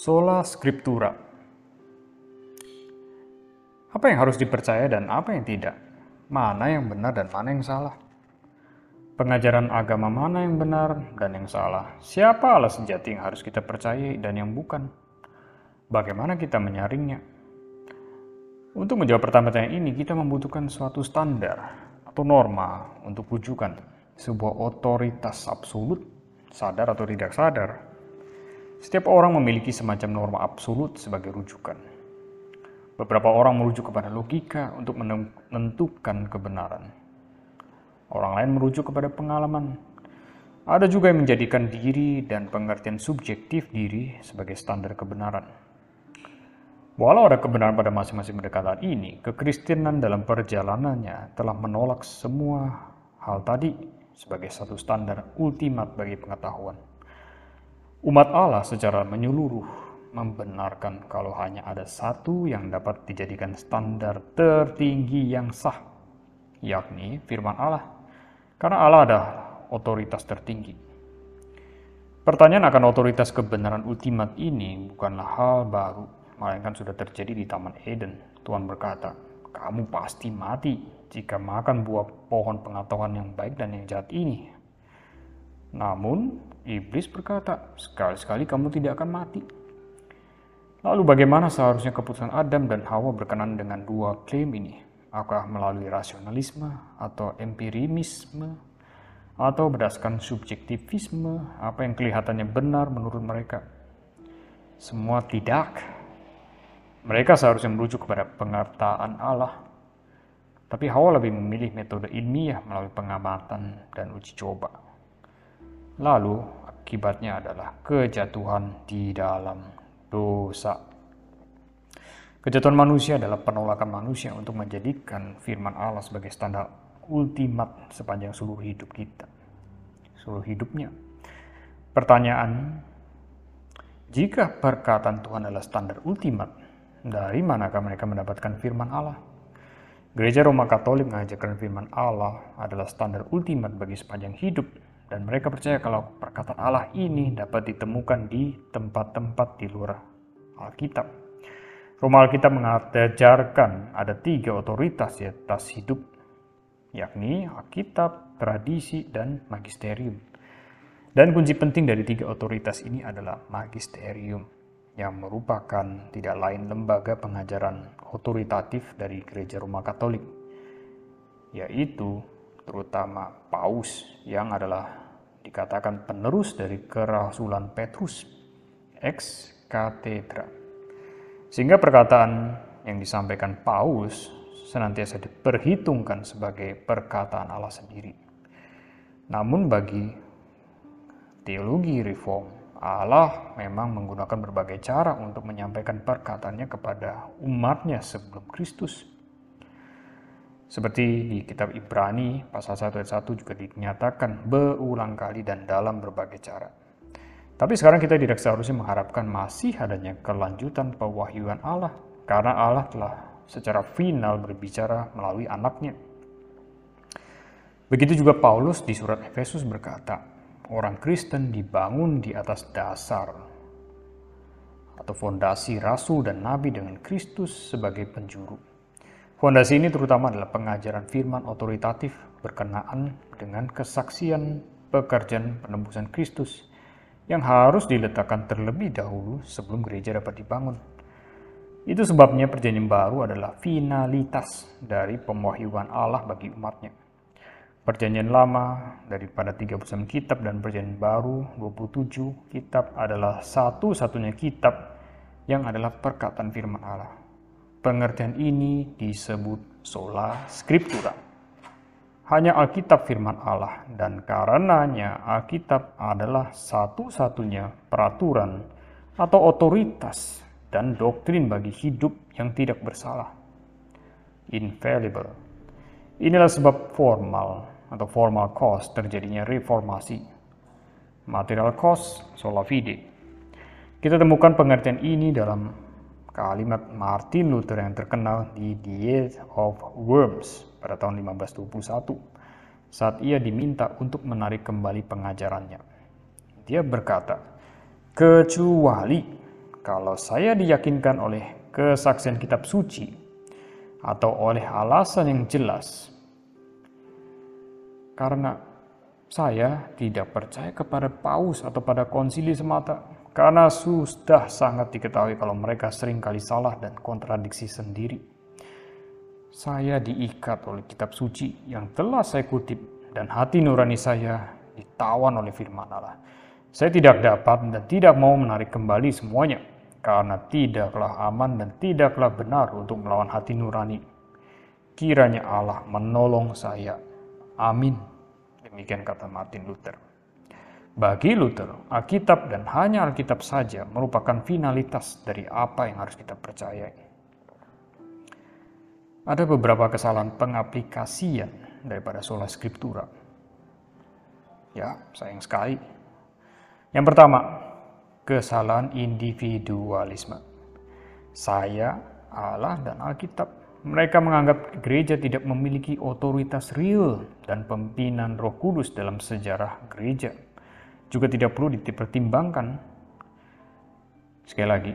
Sola Scriptura. Apa yang harus dipercaya dan apa yang tidak? Mana yang benar dan mana yang salah? Pengajaran agama mana yang benar dan yang salah? Siapa Allah sejati yang harus kita percayai dan yang bukan? Bagaimana kita menyaringnya? Untuk menjawab pertanyaan ini, kita membutuhkan suatu standar atau norma untuk rujukan sebuah otoritas absolut, sadar atau tidak sadar, setiap orang memiliki semacam norma absolut sebagai rujukan. Beberapa orang merujuk kepada logika untuk menentukan kebenaran. Orang lain merujuk kepada pengalaman. Ada juga yang menjadikan diri dan pengertian subjektif diri sebagai standar kebenaran. Walau ada kebenaran pada masing-masing pendekatan ini, kekristenan dalam perjalanannya telah menolak semua hal tadi sebagai satu standar ultimat bagi pengetahuan. Umat Allah secara menyeluruh membenarkan kalau hanya ada satu yang dapat dijadikan standar tertinggi yang sah, yakni firman Allah. Karena Allah ada otoritas tertinggi. Pertanyaan akan otoritas kebenaran ultimat ini bukanlah hal baru, melainkan sudah terjadi di Taman Eden. Tuhan berkata, kamu pasti mati jika makan buah pohon pengetahuan yang baik dan yang jahat ini. Namun, Iblis berkata, sekali-sekali kamu tidak akan mati. Lalu bagaimana seharusnya keputusan Adam dan Hawa berkenan dengan dua klaim ini? Apakah melalui rasionalisme atau empirimisme? Atau berdasarkan subjektivisme, apa yang kelihatannya benar menurut mereka? Semua tidak. Mereka seharusnya merujuk kepada pengertaan Allah. Tapi Hawa lebih memilih metode ilmiah melalui pengamatan dan uji coba. Lalu akibatnya adalah kejatuhan di dalam dosa. Kejatuhan manusia adalah penolakan manusia untuk menjadikan firman Allah sebagai standar ultimat sepanjang seluruh hidup kita. Seluruh hidupnya. Pertanyaan, jika perkataan Tuhan adalah standar ultimat, dari manakah mereka mendapatkan firman Allah? Gereja Roma Katolik mengajarkan firman Allah adalah standar ultimat bagi sepanjang hidup dan mereka percaya kalau perkataan Allah ini dapat ditemukan di tempat-tempat di luar Alkitab. Roma Alkitab mengajarkan ada tiga otoritas di atas hidup, yakni Alkitab, tradisi, dan magisterium. Dan kunci penting dari tiga otoritas ini adalah magisterium, yang merupakan tidak lain lembaga pengajaran otoritatif dari Gereja Roma Katolik, yaitu terutama Paus yang adalah dikatakan penerus dari kerasulan Petrus ex katedra. Sehingga perkataan yang disampaikan Paus senantiasa diperhitungkan sebagai perkataan Allah sendiri. Namun bagi teologi reform, Allah memang menggunakan berbagai cara untuk menyampaikan perkataannya kepada umatnya sebelum Kristus. Seperti di kitab Ibrani pasal 1 ayat 1 juga dinyatakan berulang kali dan dalam berbagai cara. Tapi sekarang kita tidak seharusnya mengharapkan masih adanya kelanjutan pewahyuan Allah karena Allah telah secara final berbicara melalui anaknya. Begitu juga Paulus di surat Efesus berkata, orang Kristen dibangun di atas dasar atau fondasi rasul dan nabi dengan Kristus sebagai penjuru. Fondasi ini terutama adalah pengajaran firman otoritatif berkenaan dengan kesaksian pekerjaan penembusan Kristus yang harus diletakkan terlebih dahulu sebelum gereja dapat dibangun. Itu sebabnya perjanjian baru adalah finalitas dari pewahyuan Allah bagi umatnya. Perjanjian lama daripada 39 kitab dan perjanjian baru 27 kitab adalah satu-satunya kitab yang adalah perkataan firman Allah. Pengertian ini disebut sola scriptura. Hanya Alkitab firman Allah dan karenanya Alkitab adalah satu-satunya peraturan atau otoritas dan doktrin bagi hidup yang tidak bersalah. Infallible. Inilah sebab formal atau formal cause terjadinya reformasi. Material cause sola fide. Kita temukan pengertian ini dalam kalimat Martin Luther yang terkenal di The Age of Worms pada tahun 1521 saat ia diminta untuk menarik kembali pengajarannya. Dia berkata, kecuali kalau saya diyakinkan oleh kesaksian kitab suci atau oleh alasan yang jelas, karena saya tidak percaya kepada paus atau pada konsili semata, karena sudah sangat diketahui kalau mereka sering kali salah dan kontradiksi sendiri. Saya diikat oleh kitab suci yang telah saya kutip dan hati nurani saya ditawan oleh firman Allah. Saya tidak dapat dan tidak mau menarik kembali semuanya, karena tidaklah aman dan tidaklah benar untuk melawan hati nurani. Kiranya Allah menolong saya. Amin. Demikian kata Martin Luther. Bagi Luther, Alkitab dan hanya Alkitab saja merupakan finalitas dari apa yang harus kita percayai. Ada beberapa kesalahan pengaplikasian daripada sola scriptura. Ya, sayang sekali yang pertama, kesalahan individualisme. Saya, Allah, dan Alkitab. Mereka menganggap gereja tidak memiliki otoritas real dan pemimpinan roh kudus dalam sejarah gereja. Juga tidak perlu dipertimbangkan. Sekali lagi,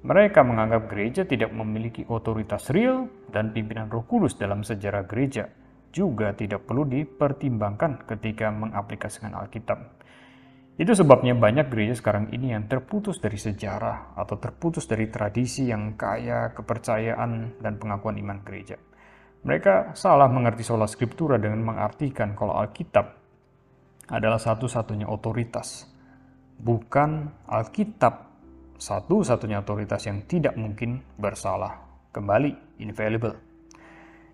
mereka menganggap gereja tidak memiliki otoritas real dan pimpinan roh kudus dalam sejarah gereja juga tidak perlu dipertimbangkan ketika mengaplikasikan Alkitab. Itu sebabnya banyak gereja sekarang ini yang terputus dari sejarah atau terputus dari tradisi yang kaya kepercayaan dan pengakuan iman gereja. Mereka salah mengerti sola scriptura dengan mengartikan kalau Alkitab adalah satu-satunya otoritas. Bukan Alkitab satu-satunya otoritas yang tidak mungkin bersalah. Kembali, infallible.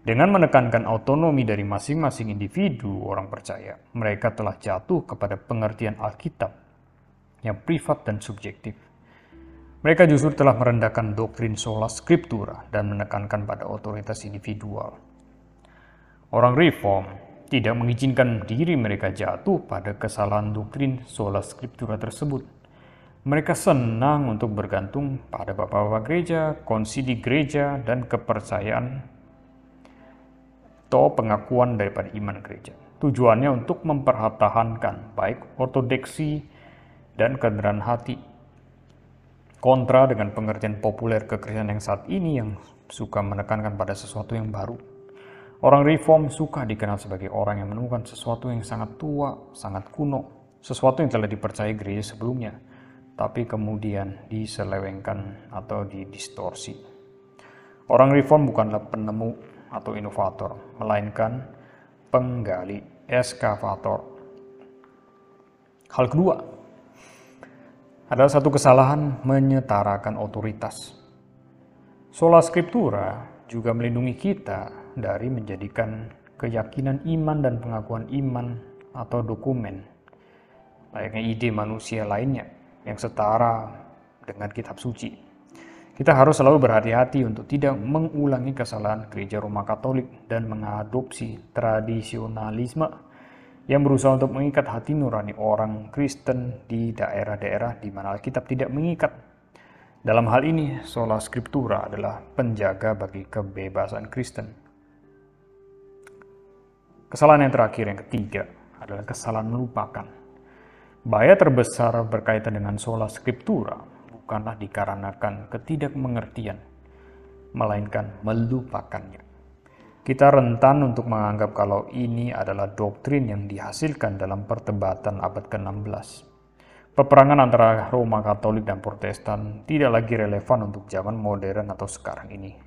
Dengan menekankan autonomi dari masing-masing individu orang percaya, mereka telah jatuh kepada pengertian Alkitab yang privat dan subjektif. Mereka justru telah merendahkan doktrin sola scriptura dan menekankan pada otoritas individual. Orang reform tidak mengizinkan diri mereka jatuh pada kesalahan doktrin sola scriptura tersebut. Mereka senang untuk bergantung pada bapak-bapak gereja, konsili gereja, dan kepercayaan atau pengakuan daripada iman gereja. Tujuannya untuk mempertahankan baik ortodoksi dan kebenaran hati. Kontra dengan pengertian populer kekristenan yang saat ini yang suka menekankan pada sesuatu yang baru. Orang reform suka dikenal sebagai orang yang menemukan sesuatu yang sangat tua, sangat kuno, sesuatu yang telah dipercaya gereja sebelumnya, tapi kemudian diselewengkan atau didistorsi. Orang reform bukanlah penemu atau inovator, melainkan penggali eskavator. Hal kedua adalah satu kesalahan menyetarakan otoritas. Sola Scriptura juga melindungi kita dari menjadikan keyakinan iman dan pengakuan iman atau dokumen layaknya ide manusia lainnya yang setara dengan kitab suci. Kita harus selalu berhati-hati untuk tidak mengulangi kesalahan gereja Roma Katolik dan mengadopsi tradisionalisme yang berusaha untuk mengikat hati nurani orang Kristen di daerah-daerah di mana Alkitab tidak mengikat. Dalam hal ini, sola scriptura adalah penjaga bagi kebebasan Kristen. Kesalahan yang terakhir, yang ketiga, adalah kesalahan melupakan. Bahaya terbesar berkaitan dengan sola scriptura bukanlah dikarenakan ketidakmengertian, melainkan melupakannya. Kita rentan untuk menganggap kalau ini adalah doktrin yang dihasilkan dalam pertebatan abad ke-16. Peperangan antara Roma Katolik dan Protestan tidak lagi relevan untuk zaman modern atau sekarang ini.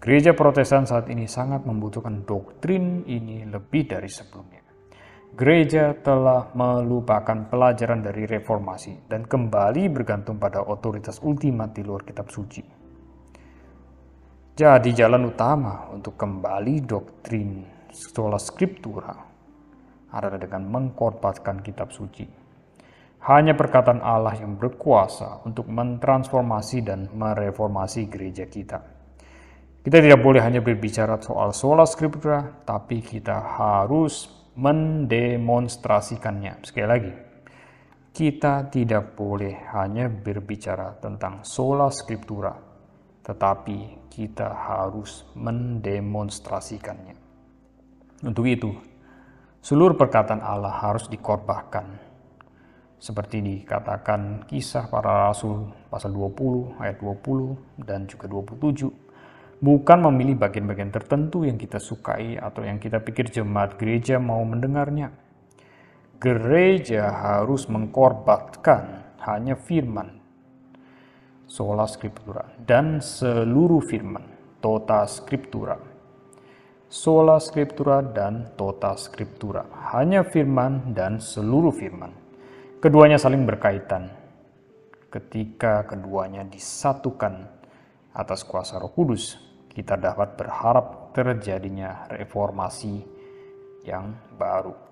Gereja Protestan saat ini sangat membutuhkan doktrin ini lebih dari sebelumnya gereja telah melupakan pelajaran dari reformasi dan kembali bergantung pada otoritas ultimat di luar kitab suci. Jadi jalan utama untuk kembali doktrin sola scriptura adalah dengan mengkorbankan kitab suci. Hanya perkataan Allah yang berkuasa untuk mentransformasi dan mereformasi gereja kita. Kita tidak boleh hanya berbicara soal sola scriptura, tapi kita harus mendemonstrasikannya. Sekali lagi, kita tidak boleh hanya berbicara tentang sola scriptura, tetapi kita harus mendemonstrasikannya. Untuk itu, seluruh perkataan Allah harus dikorbankan. seperti dikatakan kisah para rasul pasal 20 ayat 20 dan juga 27 bukan memilih bagian-bagian tertentu yang kita sukai atau yang kita pikir jemaat gereja mau mendengarnya. Gereja harus mengkorbatkan hanya firman sola scriptura dan seluruh firman tota scriptura. Sola scriptura dan tota scriptura. Hanya firman dan seluruh firman. Keduanya saling berkaitan. Ketika keduanya disatukan atas kuasa Roh Kudus, kita dapat berharap terjadinya reformasi yang baru.